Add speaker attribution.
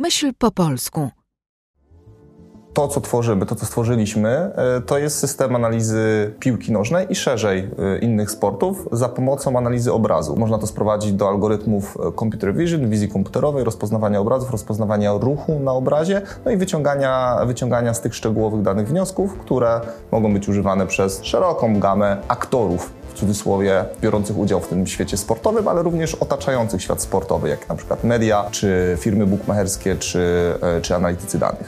Speaker 1: Myśl po polsku.
Speaker 2: To, co tworzymy, to, co stworzyliśmy, e, to jest system analizy piłki nożnej i szerzej e, innych sportów za pomocą analizy obrazu. Można to sprowadzić do algorytmów e, computer vision, wizji komputerowej, rozpoznawania obrazów, rozpoznawania ruchu na obrazie, no i wyciągania, wyciągania z tych szczegółowych danych wniosków, które mogą być używane przez szeroką gamę aktorów cudzysłowie biorących udział w tym świecie sportowym, ale również otaczających świat sportowy, jak na przykład media, czy firmy bukmacherskie, czy, czy analitycy danych.